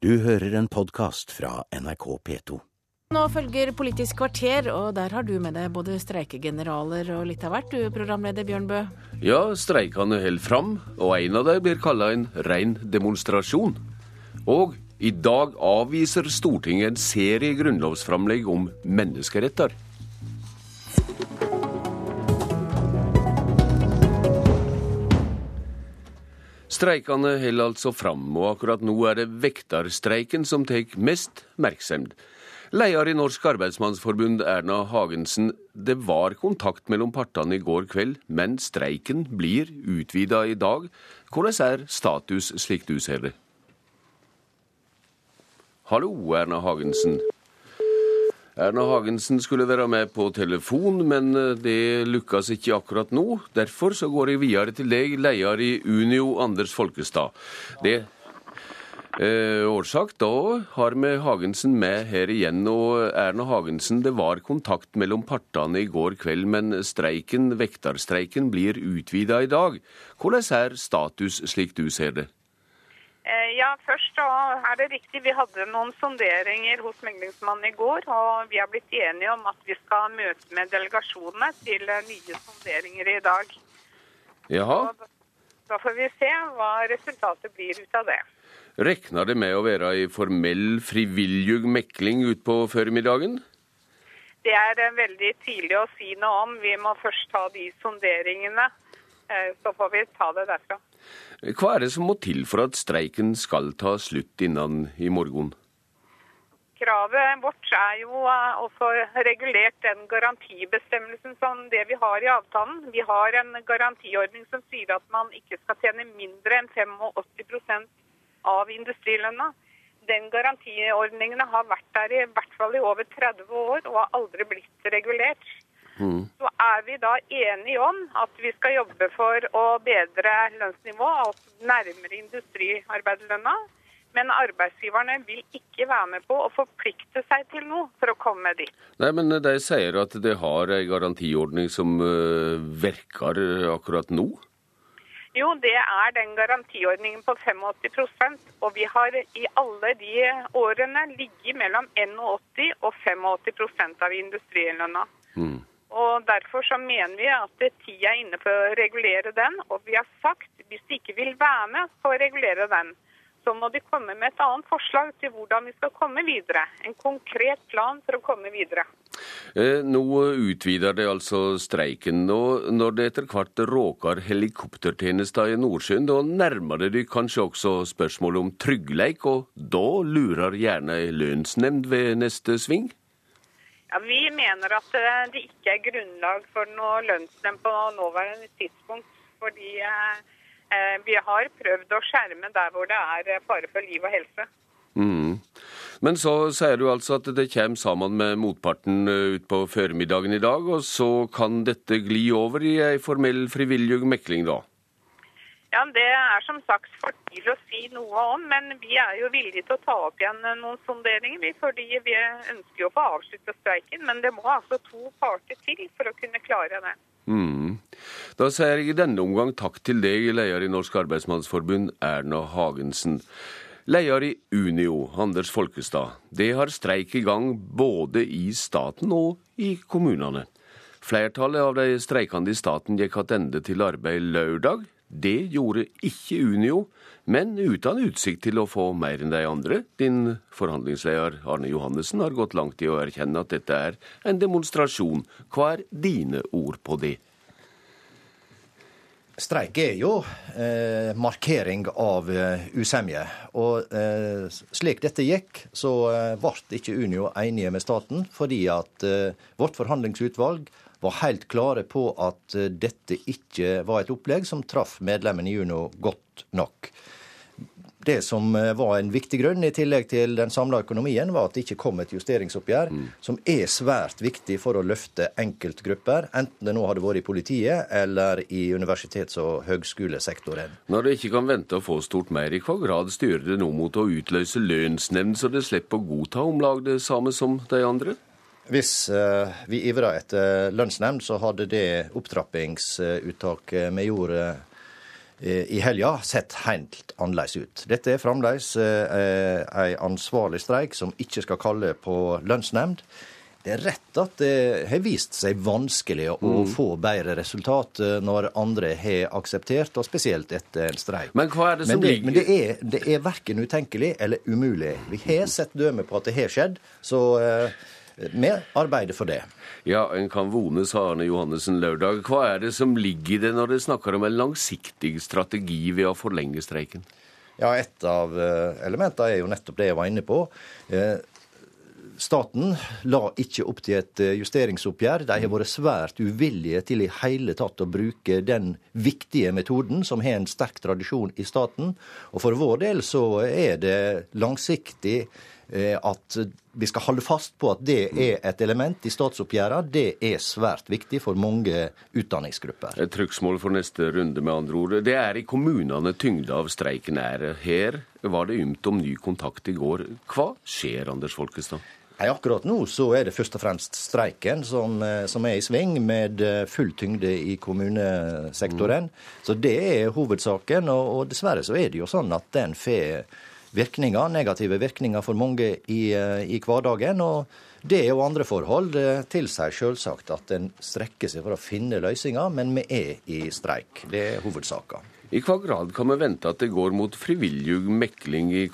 Du hører en podkast fra NRK P2. Nå følger Politisk kvarter, og der har du med deg både streikegeneraler og litt av hvert, du programleder Bjørnbø. Ja, streikene holder fram, og en av dem blir kalla en rein demonstrasjon. Og i dag avviser Stortinget en serie grunnlovsframlegg om menneskeretter. Streikene holder altså fram, og akkurat nå er det vekterstreiken som tar mest merksemd. Leder i Norsk Arbeidsmannsforbund, Erna Hagensen, det var kontakt mellom partene i går kveld, men streiken blir utvida i dag. Hvordan er status slik du ser det? Hallo, Erna Hagensen. Erna Hagensen skulle være med på telefon, men eh, det lykkes ikke akkurat nå. Derfor så går jeg videre til deg, leder i Unio, Anders Folkestad. Det eh, årsak, da har vi Hagensen med her igjen. Og Erna Hagensen, det var kontakt mellom partene i går kveld, men streiken, vekterstreiken blir utvida i dag. Hvordan er status slik du ser det? Eh, ja, først er det riktig. Vi hadde noen sonderinger hos meglingsmannen i går. Og vi har blitt enige om at vi skal møte med delegasjonene til eh, nye sonderinger i dag. Jaha. Da, da får vi se hva resultatet blir ut av det. Rekner det med å være ei formell, frivillig mekling utpå formiddagen? Det er eh, veldig tidlig å si noe om. Vi må først ta de sonderingene. Så får vi ta det derfra. Hva er det som må til for at streiken skal ta slutt innen i morgen? Kravet vårt er jo også regulert den garantibestemmelsen som det vi har i avtalen. Vi har en garantiordning som sier at man ikke skal tjene mindre enn 85% av industrilønna. Den garantiordningen har vært der i hvert fall i over 30 år og har aldri blitt regulert. Mm. Så er vi da enige om at vi skal jobbe for å bedre lønnsnivået, altså nærmere industriarbeiderlønna. Men arbeidsgiverne vil ikke være med på å forplikte seg til noe for å komme dit. Nei, men De sier at de har en garantiordning som uh, virker akkurat nå? Jo, det er den garantiordningen på 85% Og vi har i alle de årene ligget mellom 81 og 85 av industrilønna. Mm. Og Derfor så mener vi at tida er inne for å regulere den. Og vi har sagt hvis de ikke vil være med på å regulere den, så må de komme med et annet forslag til hvordan vi skal komme videre. En konkret plan for å komme videre. Eh, nå utvider det altså streiken. og Når det etter hvert råker helikoptertjenester i Nordsjøen, da nærmer det kanskje også spørsmålet om tryggleik, og da lurer gjerne lønnsnemnd ved neste sving? Ja, Vi mener at eh, det ikke er grunnlag for noe lønnsnemnd på nåværende tidspunkt. Fordi eh, Eh, vi har prøvd å skjerme der hvor det er eh, fare for liv og helse. Mm. Men så sier du altså at det kommer sammen med motparten utpå formiddagen i dag, og så kan dette gli over i ei formell frivillig mekling, da? Ja, Det er som sagt for tidlig å si noe om, men vi er jo villige til å ta opp igjen noen sonderinger. Fordi vi ønsker jo å få avslutte streiken, men det må altså to parter til for å kunne klare det. Mm. Da sier jeg i denne omgang takk til deg, leder i Norsk Arbeidsmannsforbund, Erna Hagensen. Leder i Unio, Anders Folkestad. Det har streik i gang både i staten og i kommunene. Flertallet av de streikende i staten gikk tilbake til arbeid lørdag. Det gjorde ikke Unio, men uten utsikt til å få mer enn de andre. Din forhandlingsleder Arne Johannessen har gått langt i å erkjenne at dette er en demonstrasjon. Hva er dine ord på det? Streik er jo eh, markering av eh, usemje. Og eh, slik dette gikk, så eh, ble ikke Unio enige med staten, fordi at eh, vårt forhandlingsutvalg var helt klare på at eh, dette ikke var et opplegg som traff medlemmene i Juno godt nok det som eh, var en viktig grunn, i tillegg til den samla økonomien, var at det ikke kom et justeringsoppgjør, mm. som er svært viktig for å løfte enkeltgrupper, enten det nå hadde vært i politiet eller i universitets- og høgskolesektoren. Når det ikke kan vente å få stort mer, i hva grad styrer det nå mot å utløse lønnsnemnd, så det slipper å godta om lag det samme som de andre? Hvis uh, vi ivra etter lønnsnemnd, så hadde det opptrappingsuttaket vi gjorde i helga sett helt annerledes ut. Dette er fremdeles eh, en ansvarlig streik som ikke skal kalle på lønnsnemnd. Det er rett at det har vist seg vanskelig å mm. få bedre resultat eh, når andre har akseptert, og spesielt etter en streik. Men hva er det som men det, ligger Men det er, det er verken utenkelig eller umulig. Vi har sett dømme på at det har skjedd, så uh, vi arbeider for det. Ja, en kan vone, sa Arne Johannessen lørdag. Hva er det som ligger i det når det snakker om en langsiktig strategi ved å forlenge streiken? Ja, Et av eh, elementene er jo nettopp det jeg var inne på. Staten la ikke opp til et eh, justeringsoppgjør. De har vært svært uvillige til i hele tatt å bruke den viktige metoden som har en sterk tradisjon i staten. Og for vår del så er det langsiktig eh, at vi skal holde fast på at det er et element i statsoppgjørene. Det er svært viktig for mange utdanningsgrupper. Et trykksmål for neste runde, med andre ord. Det er i kommunene tyngde av streiken er. Her var det ymt om ny kontakt i går. Hva skjer, Anders Folkestad? Nei, Akkurat nå så er det først og fremst streiken som, eh, som er i sving, med eh, full tyngde i kommunesektoren. Mm. Så det er hovedsaken. Og, og, dessverre så er det jo sånn at den får virkninger, negative virkninger for mange i, eh, i hverdagen. og det og andre forhold tilsier selvsagt at en strekker seg for å finne løsninger, men vi er i streik. Det er hovedsaka. I hva grad kan vi vente at det går mot frivillig mekling i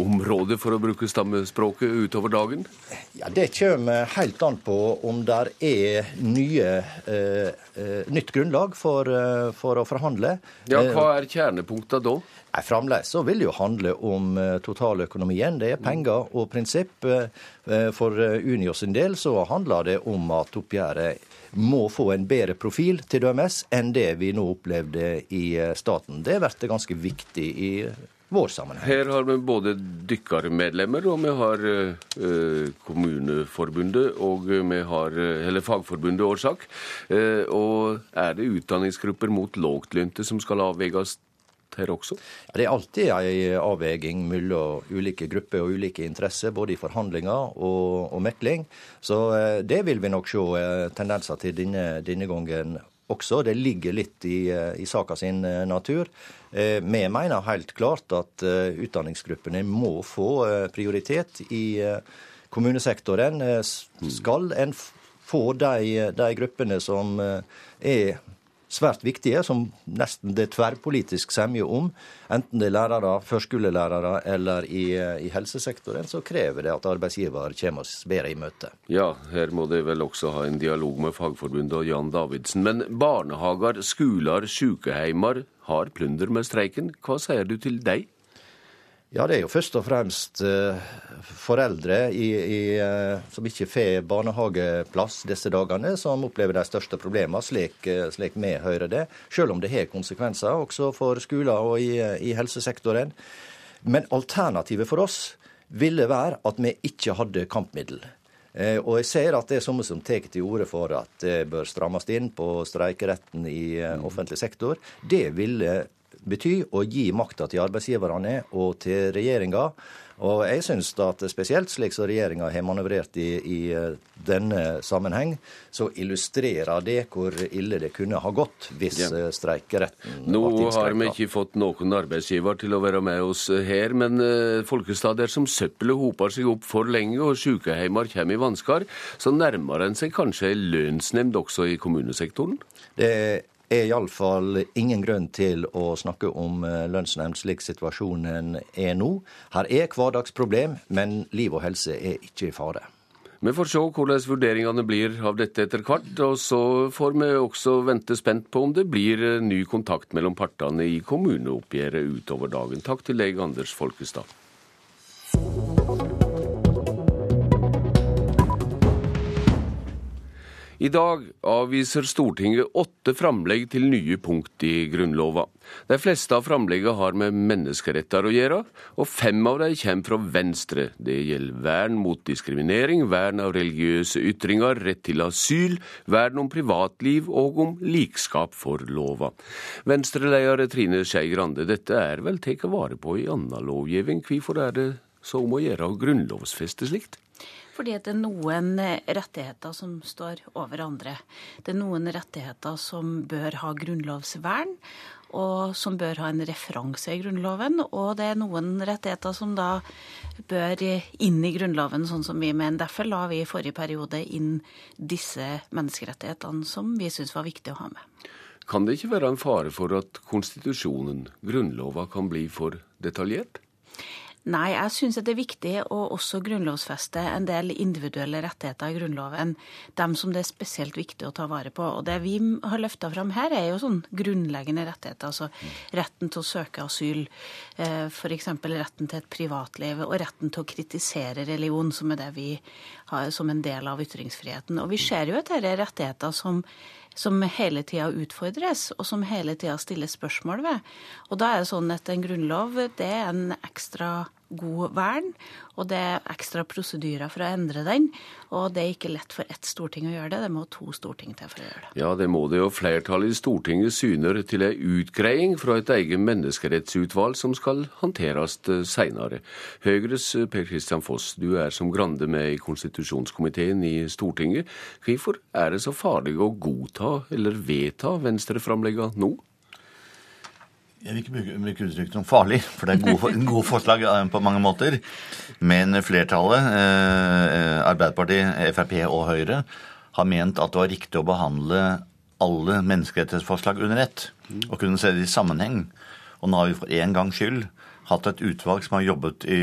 kommuneområdet, for å bruke stammespråket, utover dagen? Ja, Det kommer helt an på om det er nye, eh, eh, nytt grunnlag for, eh, for, å forhandle. Ja, Hva er kjernepunktet da? Nei, Fremdeles så vil det jo handle om totaløkonomien. Det er penger og prinsipp. For Unio sin del så handler det om at oppgjøret må få en bedre profil til DMS enn det vi nå opplevde i eh, staten. Det blir ganske viktig i vår sammenheng. Her har vi både dykkermedlemmer, og vi har eh, Kommuneforbundet og vi har, eller Fagforbundet Årsak. Eh, og er det utdanningsgrupper mot lågtlønte som skal avveies her også? Det er alltid en avveiing mellom ulike grupper og ulike interesser, både i forhandlinger og, og mekling. Så eh, det vil vi nok se eh, tendenser til denne, denne gangen også. Det ligger litt i, eh, i saka sin natur. Vi mener helt klart at utdanningsgruppene må få prioritet i kommunesektoren. Skal en få de, de gruppene som er svært viktige, som nesten det er tverrpolitisk semje om, enten det er lærere, førskolelærere eller i, i, helsesektoren, så krever det at arbeidsgiver kommer oss bedre i møte. Ja, her må de vel også ha en dialog med Fagforbundet og Jan Davidsen. Men barnehager, skoler, sykeheimer har plunder med streiken. Hva sier du til deg? Ja, det er jo først og fremst uh, foreldre i, i, uh, som ikke får barnehageplass disse dagene, som opplever de største problemene, slik, uh, slik vi hører det. Selv om det har konsekvenser også for skoler og i, i helsesektoren. Men alternativet for oss ville være at vi ikke hadde kampmiddel. Og jeg ser at det er noen som tar til orde for at det bør strammes inn på streikeretten i offentlig sektor. Det ville bety å gi makta til arbeidsgiverne og til regjeringa. Og jeg syns at spesielt slik som regjeringa har manøvrert i, i, eh, denne sammenheng, så illustrerer det hvor ille det kunne ha gått hvis ja. Eh, streikeretten Nå har vi ikke fått noen arbeidsgiver til å være med oss her, men folkestad Folkestad, dersom søppelet hoper seg opp for lenge og sykehjemmer kommer i vansker, så nærmer en seg kanskje lønnsnemnd også i kommunesektoren? Det er iallfall ingen grunn til å snakke om eh, lønnsnemnd slik situasjonen er nå. Her er hverdagsproblem, men liv og helse er ikke i fare. Vi får se hvordan vurderingene blir av dette etter hvert. Og så får vi også vente spent på om det blir eh, ny kontakt mellom partene i kommuneoppgjøret utover dagen. Takk til deg, Anders Folkestad. I dag avviser Stortinget åtte framlegg til nye punkt i Grunnlova. De fleste av framleggene har med menneskeretter å gjøre, og fem av dem kommer fra Venstre. Det gjelder vern mot diskriminering, vern av religiøse ytringer, rett til asyl, vern om privatliv og om likskap for lova. Venstre-leder Trine Skei Grande, dette er vel tatt vare på i annen lovgivning. Hvorfor er det så om å gjøre å grunnlovfeste slikt? Fordi det er noen rettigheter som står over andre. Det er noen rettigheter som bør ha grunnlovsvern, og som bør ha en referanse i Grunnloven. Og det er noen rettigheter som da bør inn i Grunnloven, sånn som vi mener. Derfor la vi i forrige periode inn disse menneskerettighetene som vi syns var viktig å ha med. Kan det ikke være en fare for at konstitusjonen, Grunnlova, kan bli for detaljert? Nei, jeg syns det er viktig å også grunnlovfeste en del individuelle rettigheter i Grunnloven. Dem som det er spesielt viktig å ta vare på. Og det vi har løfta fram her, er jo sånn grunnleggende rettigheter. Altså retten til å søke asyl, eh, f.eks. retten til et privatliv, og retten til å kritisere religion, som er det vi har som en del av ytringsfriheten. Og vi ser jo at dette er rettigheter som som hele tida utfordres, og som hele tida stilles spørsmål ved. Og da er det sånn at en grunnlov det er en ekstra god vern, og det er ekstra prosedyrer for å endre den. Og det er ikke lett for ett storting å gjøre det, det må to storting til for å gjøre det. Ja, det må det, og flertallet i Stortinget syner til ei utgreiing fra et eget menneskerettsutvalg som skal håndteres eh, seinere. Høyres eh, Per Kristian Foss, du er som Grande med i konstitusjonskomiteen i Stortinget. Hvorfor er det så farlig å godta eller vedta venstreframlegga nå? Jeg vil ikke bruke, bruke uttrykket som farlig, for det er gode, gode forslag eh, på mange måter. Men flertallet, eh, Arbeiderpartiet, Frp og Høyre, har ment at det var riktig å behandle alle menneskerettighetsforslag under ett. Og kunne se det i sammenheng. Og nå har vi for en gangs skyld hatt et utvalg som har jobbet i,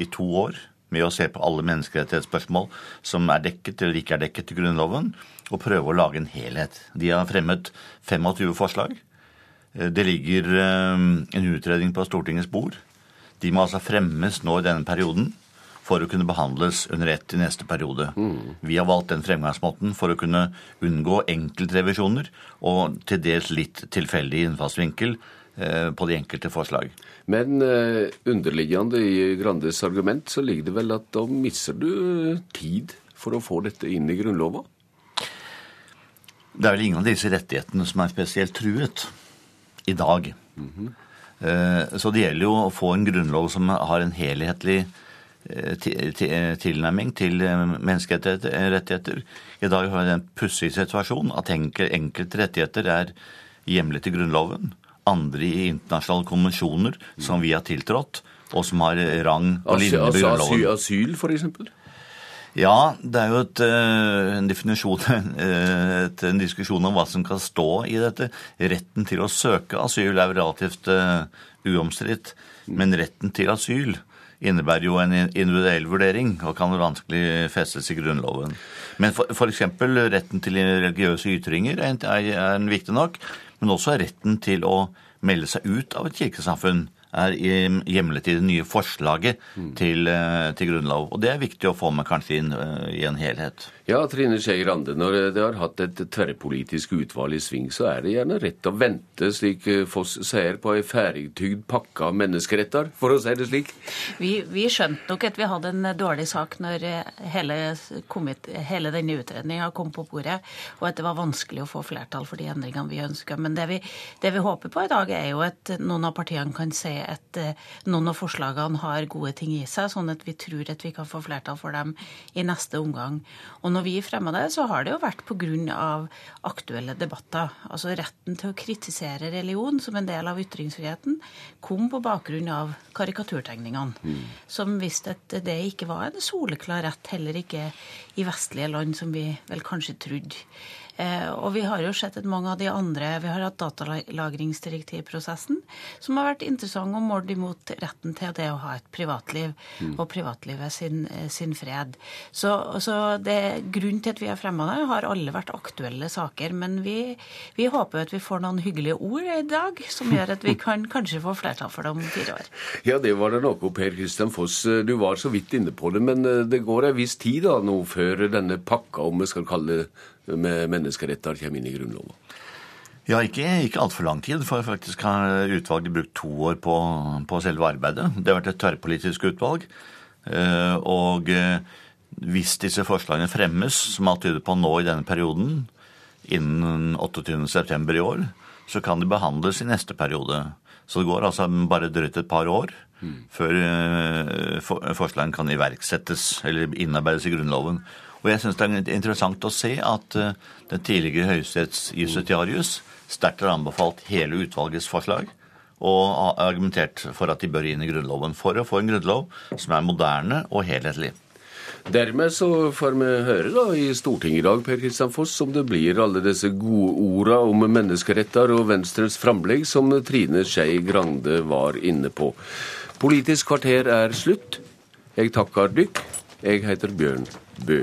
i to år med å se på alle menneskerettighetsspørsmål som er dekket eller ikke er dekket i Grunnloven, og prøve å lage en helhet. De har fremmet 25 forslag. Eh, det ligger eh, en utredning på Stortingets bord. De må altså fremmes nå i denne perioden for å kunne behandles under ett i neste periode. Mm. Vi har valgt den fremgangsmåten for å kunne unngå enkeltrevisjoner og til dels litt tilfeldig innfallsvinkel eh, på de enkelte forslag. Men underliggende i Grandes argument så ligger det vel at da mister du tid for å få dette inn i Grunnlova? Det er vel ingen av disse rettighetene som er spesielt truet i dag. Mm -hmm. Så det gjelder jo å få en grunnlov som har en helhetlig eh, tilnærming til eh, menneskerettigheter. I dag har vi en pussig situasjon at enkelte rettigheter er hjemlet i Grunnloven. Andre i internasjonale konvensjoner som vi har tiltrådt, og som har rang og linje med Grunnloven. Asyl, for eksempel? Ja, det er jo et, eh, en definisjon, et, en diskusjon om hva som kan stå i dette. Retten til å søke asyl er relativt uh, uomstridt, men retten til asyl innebærer jo en individuell vurdering og kan vanskelig festes i Grunnloven. Men f.eks. retten til religiøse ytringer er, er, er viktig nok, men også retten til å melde seg ut av et kirkesamfunn er hjemlet i det nye forslaget mm. til, eh, til, grunnlov. Og det er viktig å få med kanskje inn uh, i en helhet. Ja, Trine Skei Grande, når det har hatt et tverrpolitisk utvalg i sving, så er det gjerne rett å vente, slik eh, Foss sier, på ei ferdigtygd pakke av menneskeretter, for å si det slik? Vi, vi skjønte nok at vi hadde en dårlig sak når hele, kommet, hele denne utredninga kom på bordet, og at det var vanskelig å få flertall for de endringene vi ønska. Men det vi, det vi håper på i dag, er jo at noen av partiene kan se at eh, noen av forslagene har gode ting i seg, sånn at vi tror at vi kan få flertall for dem i neste omgang. Og når vi fremmer det, så har det jo vært pga. aktuelle debatter. Altså retten til å kritisere religion som en del av ytringsfriheten kom på bakgrunn av karikaturtegningene, mm. som viste at det ikke var en soleklar rett, heller ikke i vestlige land, som vi vel kanskje trodde. Eh, og vi har jo sett at mange av de andre Vi har hatt datalagringsdirektivprosessen, som har vært interessant og målt imot retten til det å ha et privatliv mm. og privatlivet sin, eh, sin fred. Så, så det, grunnen til at vi har fremma det, har alle vært aktuelle saker. Men vi, vi håper at vi får noen hyggelige ord i dag som gjør at vi kan kanskje få flertall for det om fire år. Ja, det var det noe, Per Kristian Foss. Du var så vidt inne på det, men eh, det går en viss tid da nå før denne pakka, om vi skal kalle det med menneskeretter kommer inn i Grunnloven? Ja, ikke, ikke altfor lang tid, for faktisk har utvalget brukt to år på, på selve arbeidet. Det har vært et tverrpolitisk utvalg. Eh, og eh, hvis disse forslagene fremmes, som alt tyder på nå i denne perioden, innen 28.9. i år, så kan de behandles i neste periode. Så det går altså bare drøyt et par år mm. før eh, forslagene kan iverksettes eller innarbeides i Grunnloven. Og jeg syns det er interessant å se at eh, den tidligere høyesterettsjustitiarius sterkt har anbefalt hele utvalgets forslag og har argumentert for at de bør inn i Grunnloven for å få en grunnlov som er moderne og helhetlig. Dermed så får vi høre da i Stortinget i dag Per Kristian Foss, om det blir alle disse gode orda om menneskeretter og Venstres framlegg som Trine Skei Grande var inne på. Politisk kvarter er slutt. Jeg takker dykk. Jeg heter Bjørn Bø.